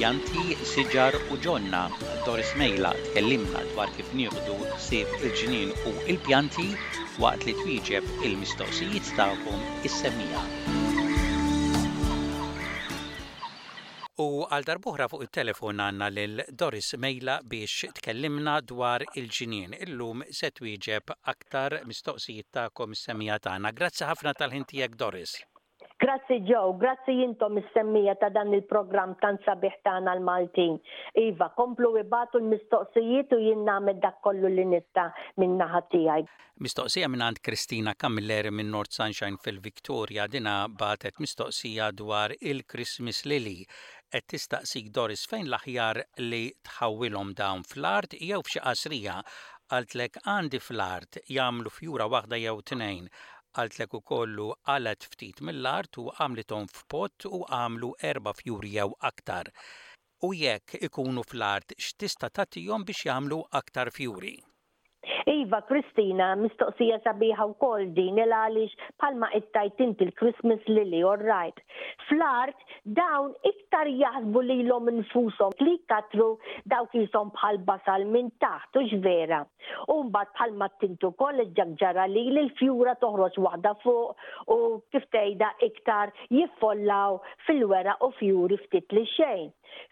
Pjanti, siġar u ġonna, Doris Mejla tkellimna dwar kif nieħdu ħsieb il-ġnien u l-pjanti waqt li twieġeb il-mistoqsijiet tagħkom is-semmiegħa. U għal darb'oħra fuq it-telefon għandna lil Doris Mejla biex tkellimna dwar il-ġnien. Illum se twieġeb aktar. L-aktar mistoqsijiet tagħkom is-semmiegħa tagħna. Grazzi ħafna tal-ħin tiegħek Doris. Grazzi Joe, grazzi intom is-semmiegħa ta' dan il-programm tant sabiħ tagħna l-Maltin. Iva, komplu ibagħtu l-mistoqsijiet u jien nagħmel dak kollu li nista' min-naħa tiegħi. Mistoqsija mingħand Kristina Camilleri minn North Sunshine fil-Victoria. Dinha bagħtet mistoqsija dwar il-Christmas Lily. Qed tistaqsik Doris fejn l-aħjar li tħawwilhom dawn fl-art jew f'xi qasrija? Qaltlek għandi fl-art, jagħmlu fjura waħda jew tnejn. Qaltlek ukoll u qalgħet ftit mill-art u għamlithom f'pott u għamlu erba' fjuri jew aktar. U jekk ikunu fl-art x'tista' tagħtihom biex jagħmlu aktar fjuri? Iva Kristina, mistoqsija sabiħa wkoll din il għaliex bħalma qed tgħid inti l-Christmas lily all right. Fl-art dawn iktar jaħsbu lilhom infushom li jkattru dawk qishom bħal basal minn taħt hux vera? U mbagħad bħalma għedt int ukoll hekk dak ġara lili l-fjura toħroġ waħda fuq u kif tgħidha iktar jiffollaw fil-weraq u fjuri ftit li xejn.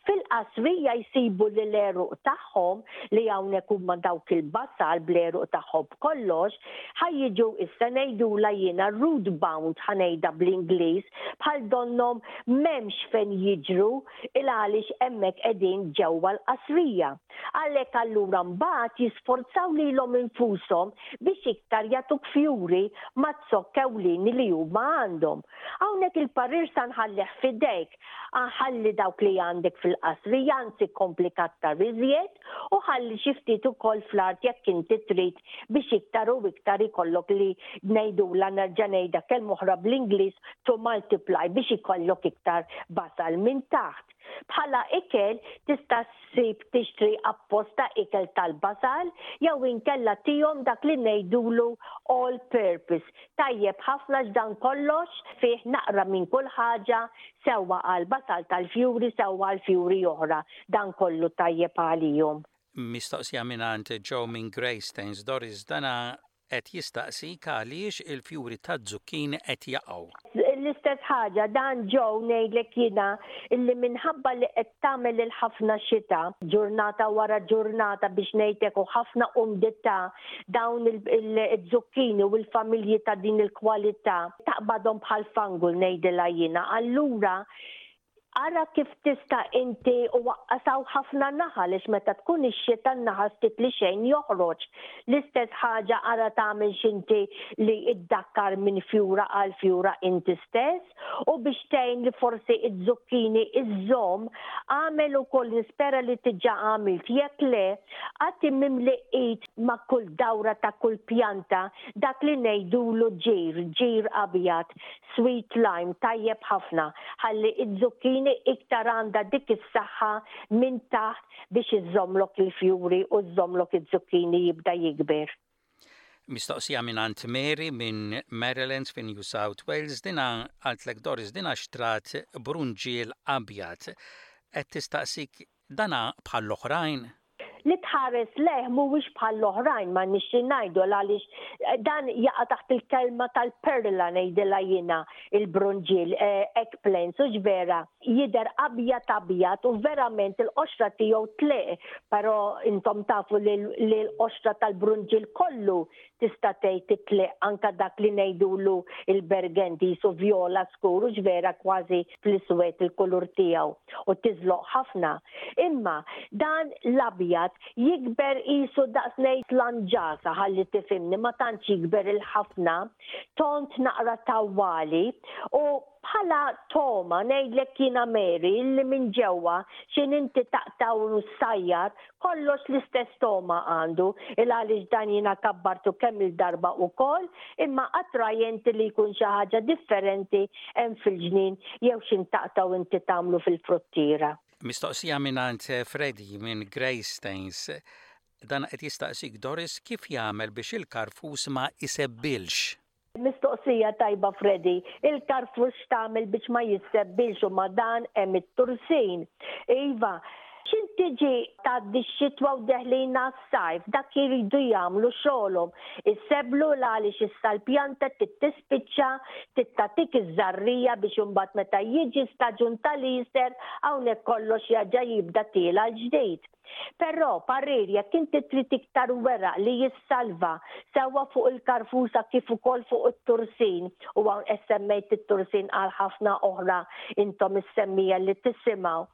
Fil-qasrija jsibu li l-għeruq tagħhom, li hawnhekk huma dawk il-basar bl-għeruq tagħhom b'kollox, ħa jiġu issa ngħidulha jiena root bound ħa ngħidha bl-Ingliż, bħal donnhom m'hemmx fejn jiġru il għaliex hemmhekk qegħdin ġewwa l-qasrija. Għalhekk allura mbagħad jisforzaw lilhom infushom biex iktar jagħtuk fjuri maz-zokk ewlieni li huma għandhom. Hawnhekk il-parir sa nħallih f'idejk Ah, ħalli dawk li għandek fil-qasrija anzi kompli kattar iżjed u ħalli xi ftit ukoll fl-art jekk inti trid biex iktar u iktar ikollok li ngħidula nerġa' ngħidha kelma oħra bl-Ingliż to multiply biex ikollok iktar basal minn taħt. Bħala ikel tista' ssib tixtri apposta ikel tal-basal jew inkella tihom dak li ngħidulu all purpose. Tajjeb ħafna x'dan kollox fih naqra minn kull ħaġa, sewwa għal basal tal-fjuri sewwa għal fjuri oħra, dan kollu tajjeb għalihom. Mistoqsija mingħand Joe minn Greystanes, Doris dana qed jistaqsik għaliex il-fjuri taz-zukkini qed jaqgħu. L-istess ħaġa, dan Joe ngħidlek jiena li minħabba li tagħmel il-ħafna xita, ġurnata wara ġurnata biex ngħidlek u ħafna umdità, dawn iż-żukkini u l-familji ta' din il-kwalità taqbadhom bħal fangu ngħidilha jiena. Allura ara kif tista' inti u waqqas hawn ħafna naħal għax meta tkun ix-xita n-naħal ftit li xejn joħroġ. L-istess ħaġa ara tagħmel x'inti li iddakkar minn fjura għal fjura inti stess. l-ħadd u biex tgħin li forsi z-zucchini iżżomm, agħmel ukoll nispera li diġà għamilt jekk le, agħti mimli id ma' kull dawra ta' kull pjanta dak li ngħidulu ġir, ġir abjad, sweet lime, tajjeb ħafna, ħalli z-zucchini iktar għandha dik is-saħħa minn taħt biex iżżommlok il-fjuri u żżommlok iz-zucchini jibda jikber. Mistoqsija mingħand Mary minn Marylands fi New South Wales, dina qaltlek Doris dina xtrat brunġiel abjad. Qed tistaqsik dana bħall-oħrajn? Li tħares lejh mhuwiex bħall-oħrajn ma nixtri ngħidu għaliex dan jaqa' taħt il-kelma tal-perla ngħidilha jiena il-brunġiel, eggplants, hux vera? jidher abjad abjad u verament il-qoxra tiegħu tlehh, però intom tafu li l-qoxra tal-brunġiel kollu tista' tgħid titlehh anke dak li ngħidulu l-bergendi qisu vjola skur hux vera kważi fl-iswed il-kulur tiegħu u tiżloq ħafna. Imma dan l-abjad jikber qisu daqs ngħid l-għanġasa ħalli tifhimni ma tantx jikber il-ħafna, tont naqra tawwali u, Bħala togħma ngħidlek jiena Mary illi minn ġewwa x'in inti taqta' u ssajjar, kollox l-istess togħma għandu, il-għaliex dan jiena kabbartu kemm-il darba ukoll, imma attrajenti li jkun xi ħaġa differenti hemm fil-ġnien jew x'in taqta' u inti tagħmlu fil-fruttiera. Mistoqsija mingħand Freddy minn Greystanes, dan qed jistaqsik Doris kif jagħmel biex il-karfus ma jsebbilx? Mistoqsija tajba Freddy. Il-karfux x'tagħmel biex ma jissebbiex u ma' dan hemm it-tursin. Iva, x'int tiġi tgħaddi x-xitwa u deħlin għas-sajf, dak jridu jagħmlu xogħolhom. Isebblu 'l għaliex issa l-pjanta trid tispiċċa, trid tagħtik iż-żarrija biex imbagħad meta jiġi staġun tal-ieser hawnhekk kollox jerġa' jibda tiela' l-ġdid. Perrò, parir jekk inti trid iktar weraq li jissalva, sewwa fuq il-karfusa kif ukoll fuq it-tursin, u hawn qed semmejt it-tursin għal ħafna oħra intom is-semmija li tisimgħu,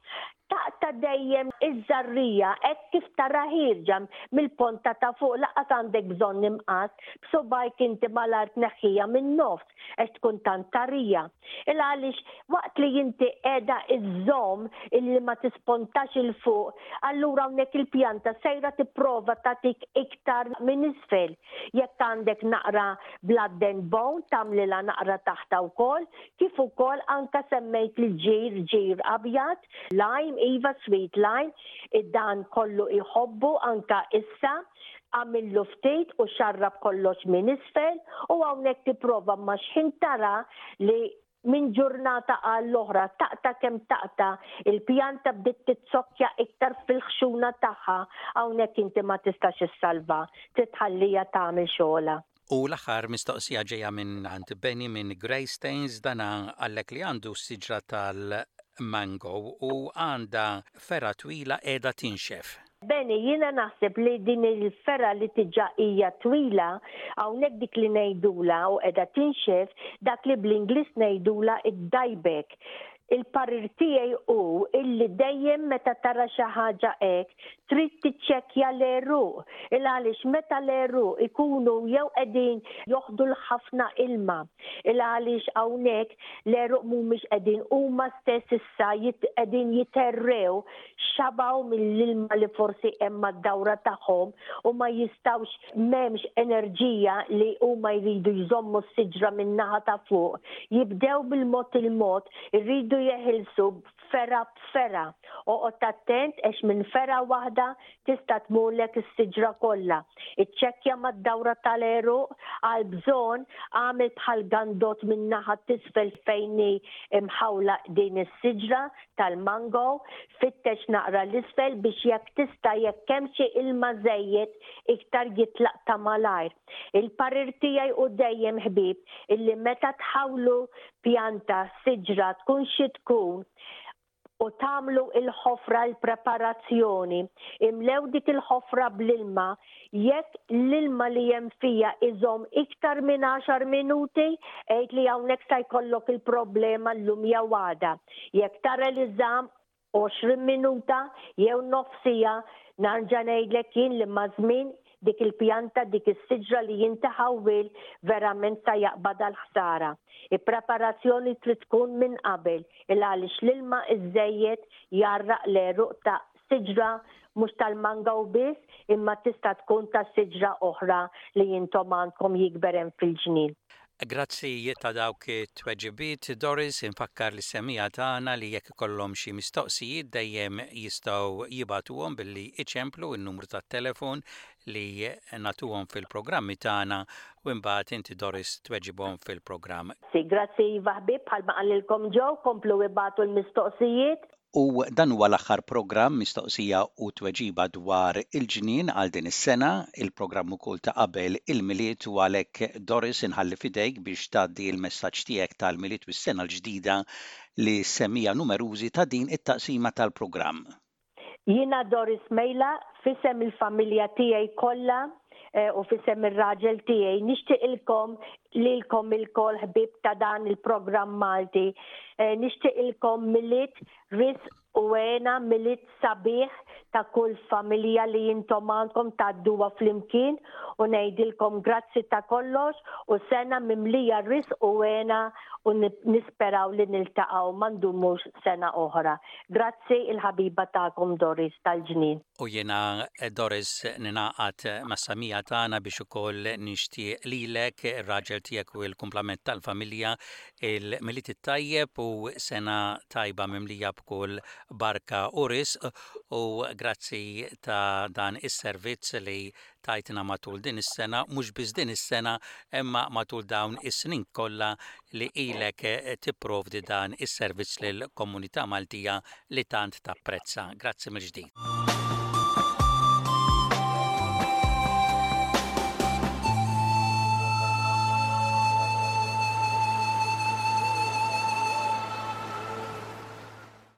taqta' dejjem iż-żarrija hekk kif taraha ħierġa mill-ponta ta' fuq lanqas għandek bżonn imqass b'subgħajk inti malajr tneħħiha min-nofs għax tkun tant tarija. Il għaliex waqt li inti qiegħda iżżomm illi ma tispontax il fuq, allura hawnhekk il-pjanta sejra tipprova tagħtik iktar minn isfel. Jekk għandek naqra blood and bone tagħmlilha naqra taħtha wkoll, kif ukoll anke semmejt l-ġir, ġir abjad, lime, iva sweet lime, dan kollu jħobbu anke issa, Agħmillu ftit u xarrab kollox minn isfel u hawnhekk tipprova imma xħin tara li minn ġurnata għall-oħra taqta' kemm taqta' il-pjanta bdiet tizzokkja iktar fil-ħxuna tagħha hawnhekk inti ma tistax issalvha trid tħalliha tagħmel xogħolha. U l-aħħar mistoqsija ġejja minn għand Benny minn Grey Stains dana għallek li għandu s-siġra tal-mango u għandha fergħa twila qiegħda tinxef. Benny, jiena naħseb li din il-fergħa li diġà hija twila, hawnhekk dik li ngħidulha u qiegħda tinxef, dak li bl-Ingliż ngħidulha id-dieback. Il-parir tiegħi hu illi dejjem meta tara xi ħaġa hekk trid tiċċekkja l-għeruq il għaliex meta l-għeruq ikunu jew qegħdin joħdu l-ħafna ilma il għaliex hawnhekk l-għeruq mhumiex qegħdin huma stess issa qegħdin jiterrew xabgħu mill-ilma li forsi hemm mad-dawra tagħhom u ma jistgħux m'hemmx enerġija li huma jridu jżommu s-siġra min-naħa ta' fuq, jibdew bil-mod il-mod, irridu jeħilsu fergħa b'fergħa. Oqgħod attent għax minn fergħa waħda Tista' tmurlek is-siġra kollha. Iċċekkja mad-dawra tal-għeruq, għall-bżonn agħmel bħal gandot min-naħa t'isfel fejn hi mħawla din is-siġra tal-mango, fittex naqra 'l isfel biex jekk tista' jekk hemm xi ilma żejjed iktar jitlaq ta' malajr. Il-parir tiegħi hu dejjem ħbieb illi meta tħawlu pjanta, siġra, tkun xi tkun, u tagħmlu l-ħofra l-preparazzjoni, imlew dik il-ħofra bl-ilma, jekk l-ilma li hemm fiha iżomm iktar minn għaxar minuti, għid li hawnhekk sa jkollok il-problema llum jew għada, jekk tara li żamm għoxrin minuta jew nofs siegħa, narġa' ngħidlek jien liema żmien dik il-pjanta, dik is-siġra li inti ħawwil verament sa jaqbadha l-ħsara. Il-preparazzjoni trid tkun minn qabel il għaliex l-ilma iż-żejjed jgħarraq l-għeruq ta' siġra mhux tal-manga u biss imma tista' tkun ta' siġra oħra li intom għandkom jikber hemm fil-ġnien. Grazzi ta' dawk it-tweġibiet Doris, infakkar lis-semgħija tagħna li jekk ikollhom xi mistoqsijiet dejjem jistgħu jibagħtuhom billi iċemplu n-numru tat-telefon li nagħtuhom fil-programmi tagħna u imbagħad inti Doris tweġibhom fil-programm. Si, grazzi iva ħbieb bħalma qalilkom Joe, komplu ibagħtu l-mistoqsijiet. U dan huwa l-aħħar programm Mistoqsija u Tweġiba dwar il-Ġnien għal din is-sena. Il-programm ukoll ta' qabel il-Milied u għalhekk Doris inħalli f'idejk biex tgħaddi il-messaġġ tiegħek tal-Milied u s-Sena l-Ġdida lis-semmiegħa numerużi ta' din it-taqsima tal-programm. Jiena Doris Mejla f'isem il-familja tiegħi kollha eh, u fissem ir-raġel tiegħi nixtieq ilkom lilkom ilkoll ħbib ta' dan il-programm Malti. Eh, nixtieq ilkom milit ris u għena milit sabiħ ta' kull familja li jintom għandkom ta' duwa fl-imkien u nejdilkom grazzi ta' kollox u sena mimlija ris u għena u nisperaw li niltaqaw mandumux sena oħra. Grazzi il-ħabiba ta'kom Doris tal-ġnien. U jiena Doris ningħaqad mas-samija tagħna biex ukoll nixtieq lilek, ir-raġel tiegħek u l-kumplament tal-familja il-Milied it-Tajjeb u sena tajba mimlija b'kull barka u risq u grazzi ta' dan is-servizz li tajtna matul din is-sena, mhux biss din is-sena imma matul dawn is-snin kollha li ilek tipprovdi dan is-servizz lill-komunità Maltija li tant tapprezza. Grazzi mill-ġdid.